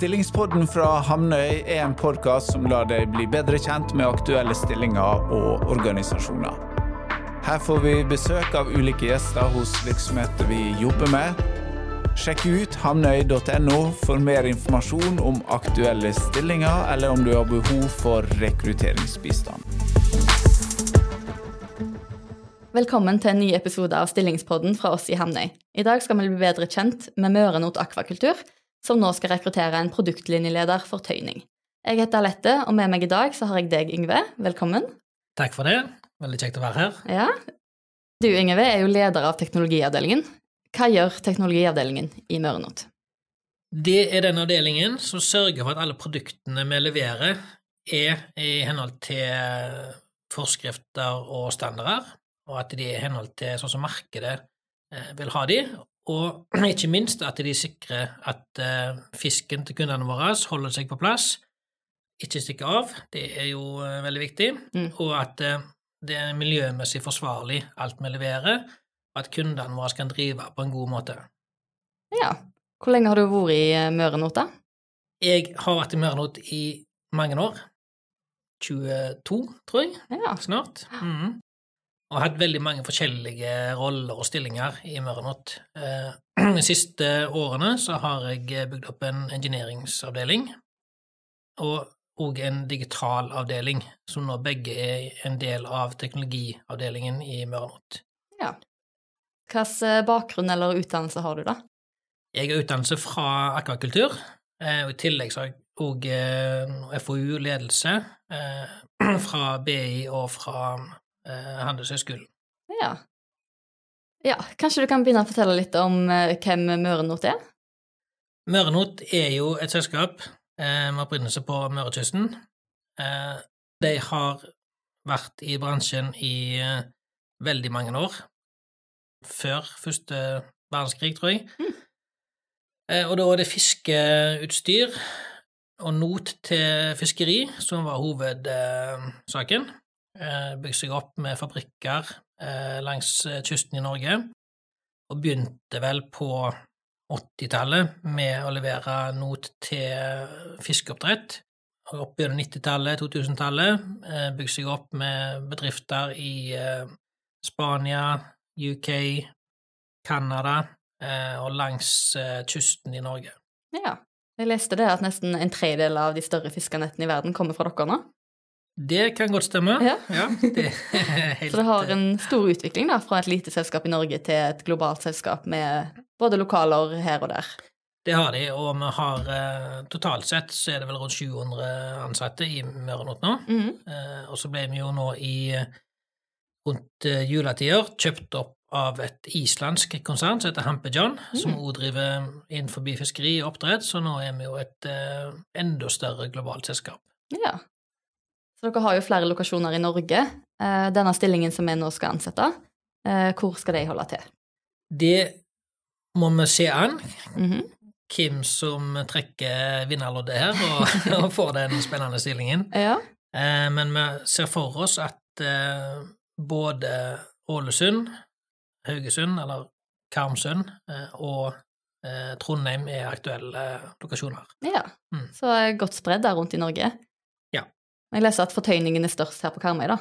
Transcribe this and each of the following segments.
Stillingspodden fra Hamnøy er en podkast som lar deg bli bedre kjent med aktuelle stillinger og organisasjoner. Her får vi besøk av ulike gjester hos virksomheter vi jobber med. Sjekk ut hamnøy.no for mer informasjon om aktuelle stillinger, eller om du har behov for rekrutteringsbistand. Velkommen til en ny episode av Stillingspodden fra oss i Hamnøy. I dag skal vi bli bedre kjent med Mørenot akvakultur, som nå skal rekruttere en produktlinjeleder for tøyning. Jeg heter Alette, og med meg i dag så har jeg deg, Yngve. Velkommen. Takk for det. Veldig kjekt å være her. Ja. Du, Yngve, er jo leder av teknologiavdelingen. Hva gjør teknologiavdelingen i Mørenot? Det er den avdelingen som sørger for at alle produktene vi leverer, er i henhold til forskrifter og standarder, og at de er i henhold til sånn som markedet eh, vil ha de, og ikke minst at de sikrer at eh, fisken til kundene våre holder seg på plass, ikke stikker av, det er jo eh, veldig viktig, Mm. og at det er miljømessig forsvarlig alt vi leverer, og at kundene våre kan drive på en god måte. Ja. Hvor lenge har du vært i eh, Mørenot, da? Jeg har vært i Mørenot i mange år. 22, tror jeg, Ja. snart. Mhm. Og har hatt veldig mange forskjellige roller og stillinger i Mørenot. Eh, De siste årene så har jeg bygd opp en engineeringsavdeling og òg en digital avdeling, som nå begge er en del av teknologiavdelingen i Mørenot. ja. Hvilken eh, bakgrunn eller utdannelse har du, da? Jeg har utdannelse fra akvakultur, eh, og i tillegg så har jeg òg FoU-ledelse fra BI og fra eh, Handelshøyskolen. Ja. ja. Kanskje du kan begynne å fortelle litt om eh, hvem Mørenot er? Mørenot er jo et selskap eh, med opprinnelse på Mørekysten. Eh, de har vært i bransjen i eh, veldig mange år. Før første verdenskrig, tror jeg. Mm. Eh, og da var det fiskeutstyr og not til fiskeri som var hovedsaken. Eh, Bygde seg opp med fabrikker eh, langs eh, kysten i Norge, og begynte vel på 80-tallet med å levere not til fiskeoppdrett. Og opp gjennom 90-tallet, 2000-tallet, eh, bygde seg opp med bedrifter i Spania, UK, Canada og langs kysten i Norge. Ja. Jeg leste det at nesten en tredjedel av de større fiskenettene i verden kommer fra dere nå. Det kan godt stemme. Ja. det er helt, Så det har en stor utvikling da, fra et lite selskap i Norge til et globalt selskap med både lokaler her og der. Det har de, og vi har eh, totalt sett så er det vel rundt 700 ansatte i Mørenot nå. Mm -hmm. og så ble vi jo nå i eh, rundt eh, juletider kjøpt opp av et islandsk konsern som heter Hampe mm. som Mm. også driver innenfor fiskeri og oppdrett, så nå er vi jo et eh, enda større globalt selskap. Ja. Så dere har jo flere lokasjoner i Norge. Eh, Denne stillingen som vi nå skal ansette, eh, hvor skal de holde til? Det må vi se an, Mhm. hvem som trekker vinnerloddet her og, og får den spennende stillingen. Ja. Eh, men vi ser for oss at både Ålesund, Haugesund, eller Karmsund, og Trondheim er aktuelle lokasjoner. ja. Mm. Så godt spredd der rundt i Norge. Jeg leser at fortøyningen er størst her på Karmøy, da.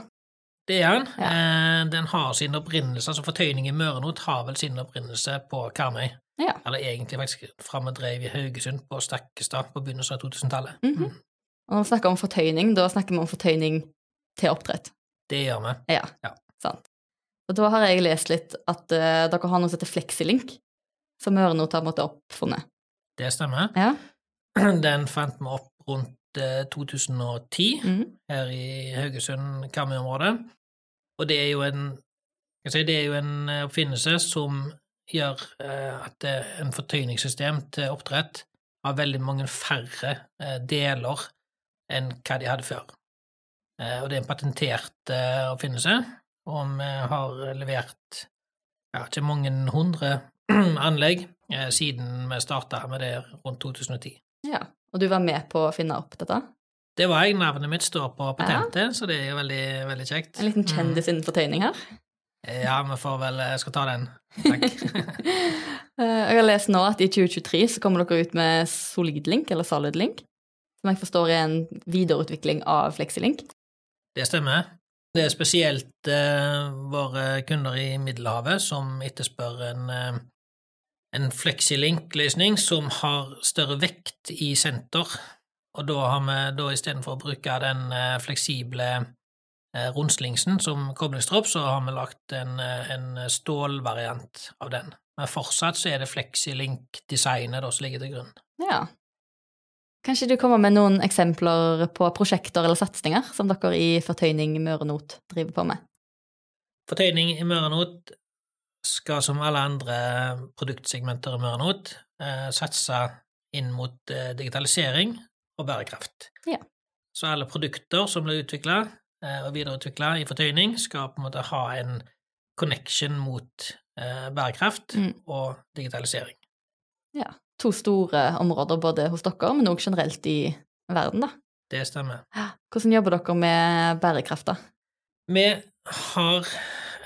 Det er den. Ja. Eh, den har sin opprinnelse, altså fortøyningen Mørenot har vel sin opprinnelse på Karmøy. Ja. Eller egentlig faktisk fra vi drev i Haugesund på Stakkestad på begynnelsen av 2000-tallet. Mm -hmm. Og når vi snakker om fortøyning, da snakker vi om fortøyning til oppdrett. Det gjør vi. Ja, Ja. sant. Og da har jeg lest litt at uh, dere har noe som heter Flexilink, som Mørenot har måttet oppfunnet. Det stemmer. Ja. Den fant vi opp rundt 2010 mm. her i Haugesund-Karmøy-området. Og det er jo en jeg si, det er jo en eh, oppfinnelse som gjør eh, at en fortøyningssystem til oppdrett har veldig mange færre eh, deler enn hva de hadde før. Eh, og det er en patentert eh, oppfinnelse, og vi har levert ja, ikke mange hundre anlegg eh, siden vi starta med det rundt 2010. ja. Og du var med på å finne opp dette? Det var jeg. Navnet mitt står på patentet, så det er jo veldig, veldig kjekt. En liten kjendis mm. innenfor tøyning her? Mm. Ja, vi får vel Jeg skal ta den. Takk. Eh, Jeg har lest nå at i 2023 så kommer dere ut med SolidLink, eller SolidLink, som jeg forstår er en videreutvikling av FlexiLink. Det stemmer. Det er spesielt eh, våre kunder i Middelhavet som etterspør en, eh, en FlexiLink-løsning som har større vekt i senter, og da har vi da istedenfor å bruke den eh, fleksible eh, rundslingsen som koblingstropp, så har vi lagt en, eh, en stålvariant av den. Men fortsatt så er det FlexiLink-designet som ligger til grunn. Ja. Kanskje du kommer med noen eksempler på prosjekter eller satsinger som dere i Fortøyning Møre Not driver på med? Fortøyning i Møre Not skal som alle andre produktsegmenter i Møre og Not eh, satse inn mot eh, digitalisering og bærekraft. Ja. Så alle produkter som blir utvikla eh, og videreutvikla i fortøyning, skal på en måte ha en connection mot bærekraft Mm. og digitalisering. Ja. To store områder både hos dere, men òg generelt i verden, da. Det stemmer. Hvordan jobber dere med bærekraft, da? Vi har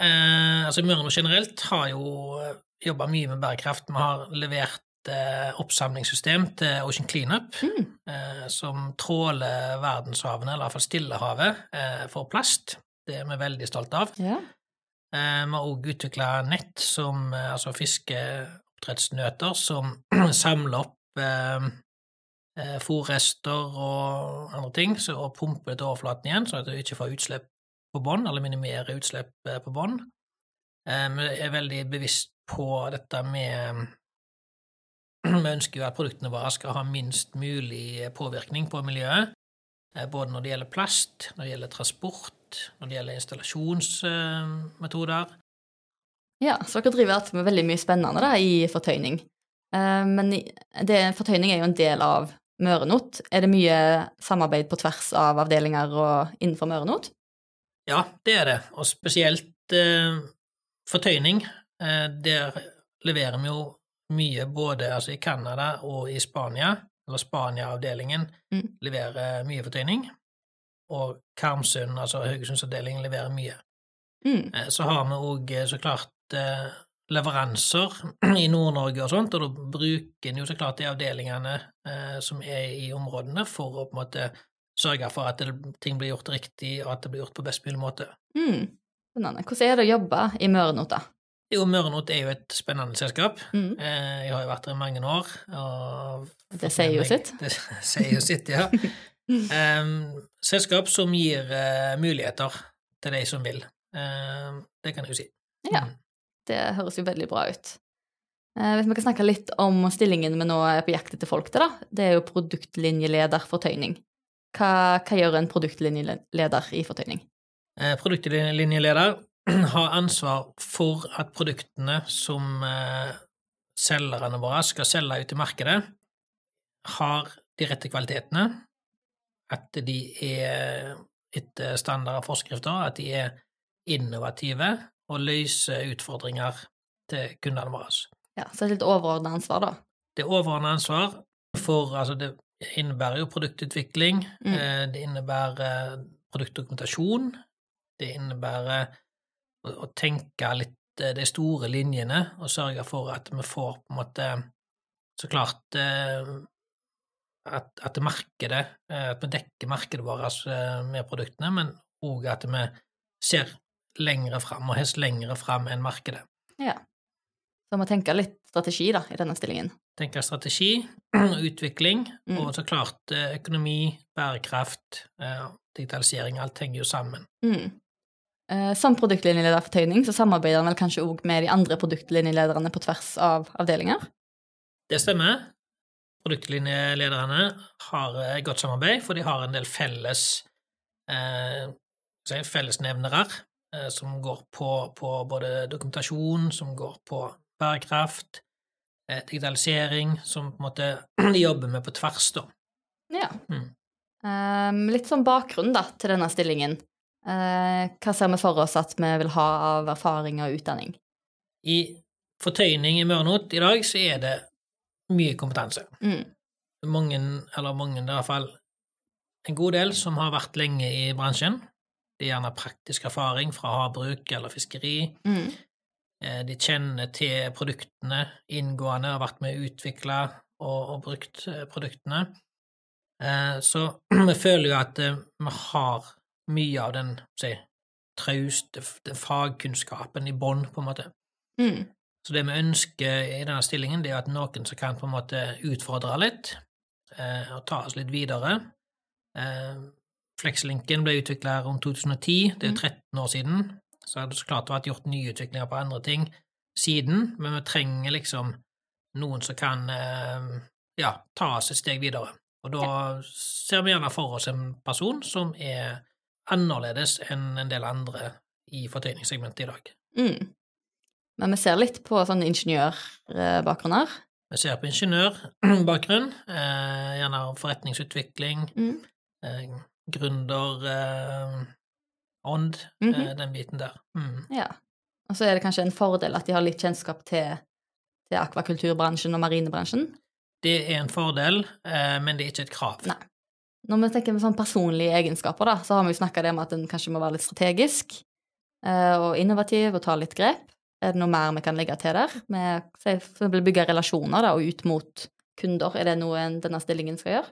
eh, Altså Møre generelt har jo jobba mye med bærekraft. Vi har levert eh, oppsamlingssystem til Ocean Cleanup, Mm. eh, som tråler verdenshavene, eller iallfall Stillehavet, eh, for plast. Det er vi veldig stolte av. Ja. Eh, vi har òg utvikla nett som eh, altså fiskeoppdrettsnøter som samler opp eh, fòrrester og andre ting, så, og pumper det til overflaten igjen, så at du ikke får utslipp på bånn, eller minimere utslipp eh, på bånn. Eh, vi er veldig bevisst på dette med Vi ønsker jo at produktene våre skal ha minst mulig påvirkning på miljøet, eh, både når det gjelder plast, når det gjelder transport, når det gjelder installasjonsmetoder. ja, så dere driver alltid med veldig mye spennende da, i fortøyning. Eh, Men det, fortøyning er jo en del av Mørenot. Er det mye samarbeid på tvers av avdelinger og innenfor Mørenot? Ja, det er det, og spesielt eh, fortøyning. Eh, der leverer vi jo mye både altså i Canada og i Spania, eller Spania-avdelingen Mm. leverer mye fortøyning, og Karmsund, altså Haugesundsavdelingen, leverer mye. Mm. Eh, Så har vi òg så klart eh, leveranser i Nord-Norge og sånt, og da bruker en jo så klart de avdelingene eh, som er i områdene, for å på en måte sørge for at det, ting blir gjort riktig, og at det blir gjort på best mulig måte. Mm. Spennende. Hvordan er det å jobbe i Mørenot, da? Jo, Mørenot er jo et spennende selskap. Mm. Eh, Jeg har jo vært der i mange år. Og Det sier jo sitt. Det sier jo sitt, ja. um, selskap som gir uh, muligheter til de som vil. Uh, det kan jeg jo si. Ja. Mm. Det høres jo veldig bra ut. Uh, Hvis vi kan snakke litt om stillingen vi nå er på jakt etter folk til, da. Det er jo produktlinjeleder for tøyning. Hva, hva gjør en produktlinjeleder i fortøyning? Eh, Produktlinjeleder har ansvar for at produktene som eh, selgerne våre skal selge ut i markedet, har de rette kvalitetene, at de er etter standard og forskrifter, at de er innovative og løser utfordringer til kundene våre. Ja, så et litt overordna ansvar, da. Det er overordna ansvar for Altså, det innebærer jo produktutvikling, Mm. eh, det innebærer produktdokumentasjon, det innebærer å, å tenke litt eh, de store linjene og sørge for at vi får på en måte Så klart eh, at, at markedet At vi dekker markedet vårt med produktene, men òg at vi ser lengre fram, og helst lengre fram enn markedet. Ja. Så vi tenke litt strategi, da, i denne stillingen. tenke strategi, utvikling, Mm. og så klart eh, økonomi, bærekraft, eh, digitalisering, alt henger jo sammen. Mm. Eh, Som produktlinjeleder for tøyning, så samarbeider han vel kanskje òg med de andre produktlinjelederne på tvers av avdelinger? Det stemmer. Produktlinjelederne har et godt samarbeid, for de har en del felles eh, fellesnevnere eh, som går på, på både dokumentasjon, som går på bærekraft, eh, digitalisering, som på en måte de jobber med på tvers, da. Ja. Mm. Um, litt sånn bakgrunn da, til denne stillingen. Uh, hva ser vi for oss at vi vil ha av erfaring og utdanning? I fortøyning i Mørenot i dag så er det mye kompetanse. Mm. Mange, eller mange i hvert fall, en god del som har vært lenge i bransjen. Det er gjerne praktisk erfaring fra havbruk eller fiskeri. Mm. Eh, de kjenner til produktene inngående, har vært med å utvikle og, og brukt eh, produktene. Eh, så vi føler jo at vi har mye av den si, trauste fagkunnskapen i bånn, på en måte. Mm. Så det vi ønsker i denne stillingen, det er at noen som kan på en måte utfordre litt, og ta oss litt videre. Flexlinken ble utvikla rundt 2010, det er 13 år siden. Så det det så klart vært gjort nyutviklinger på andre ting siden, men vi trenger liksom noen som kan ja, ta oss et steg videre. Og da ser vi gjerne for oss en person som er annerledes enn en del andre i fortøyningssegmentet i dag. Mm. Men vi ser litt på sånne ingeniørbakgrunner. Vi ser på ingeniørbakgrunn, eh, gjerne forretningsutvikling, Mm. eh, gründer eh, Mhm. -hmm. den biten der. Mm. Ja. Og så er det kanskje en fordel at de har litt kjennskap til, til akvakulturbransjen og marinebransjen. Det er en fordel, eh, men det er ikke et krav. Nei. Når vi tenker med sånn personlige egenskaper, da, så har vi jo snakka om at en kanskje må være litt strategisk eh, og innovativ og ta litt grep. Er det noe mer vi kan legge til der? Med eksempel bygge relasjoner da, og ut mot kunder. Er det noe denne stillingen skal gjøre?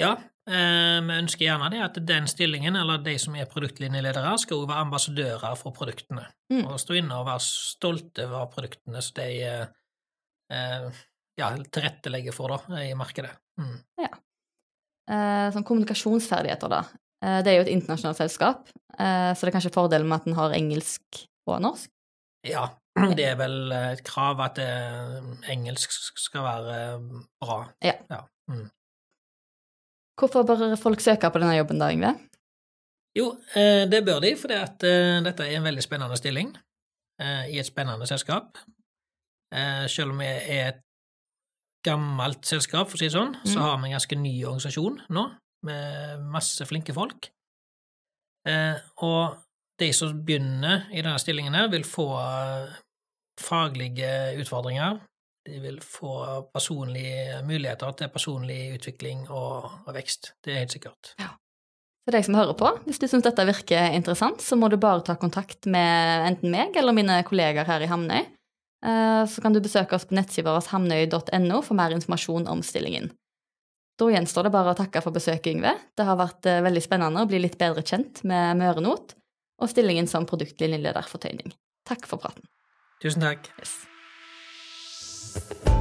Ja, vi ønsker gjerne det at den stillingen, eller de som er produktlinjeledere, skal også være ambassadører for produktene. Mm. Og stå inne og være stolte av produktene som de eh, eh, ja, tilrettelegger for da, i markedet. Mm. Ja. sånn kommunikasjonsferdigheter, da. Eh, det er jo et internasjonalt selskap, eh, så det er kanskje fordelen med at en har engelsk og norsk. Ja, det er vel et krav at eh, engelsk skal være bra. bra. Ja. Mm. Hvorfor bør folk søke på denne jobben, da, Yngve? Jo, eh, det bør de, fordi at eh, dette er en veldig spennende stilling eh, i et spennende selskap. Selv om vi er et gammelt selskap, for å si det sånn, så Mm. har vi en ganske ny organisasjon nå, med masse flinke folk. Og de som begynner i denne stillingen her, vil få faglige utfordringer. De vil få personlige muligheter til personlig utvikling og, og vekst. Det er helt sikkert. For deg som hører på, hvis du syns dette virker interessant, så må du bare ta kontakt med enten meg eller mine kolleger her i Hamnøy. Eh, Så kan du besøke oss på nettsida vår hamnøy.no for mer informasjon om stillingen. Da gjenstår det bare å takke for besøket, Yngve. Det har vært eh, veldig spennende å bli litt bedre kjent med Mørenot og stillingen som produktlinjeleder for tøyning. Takk for praten. Tusen takk. Yes. Thank you.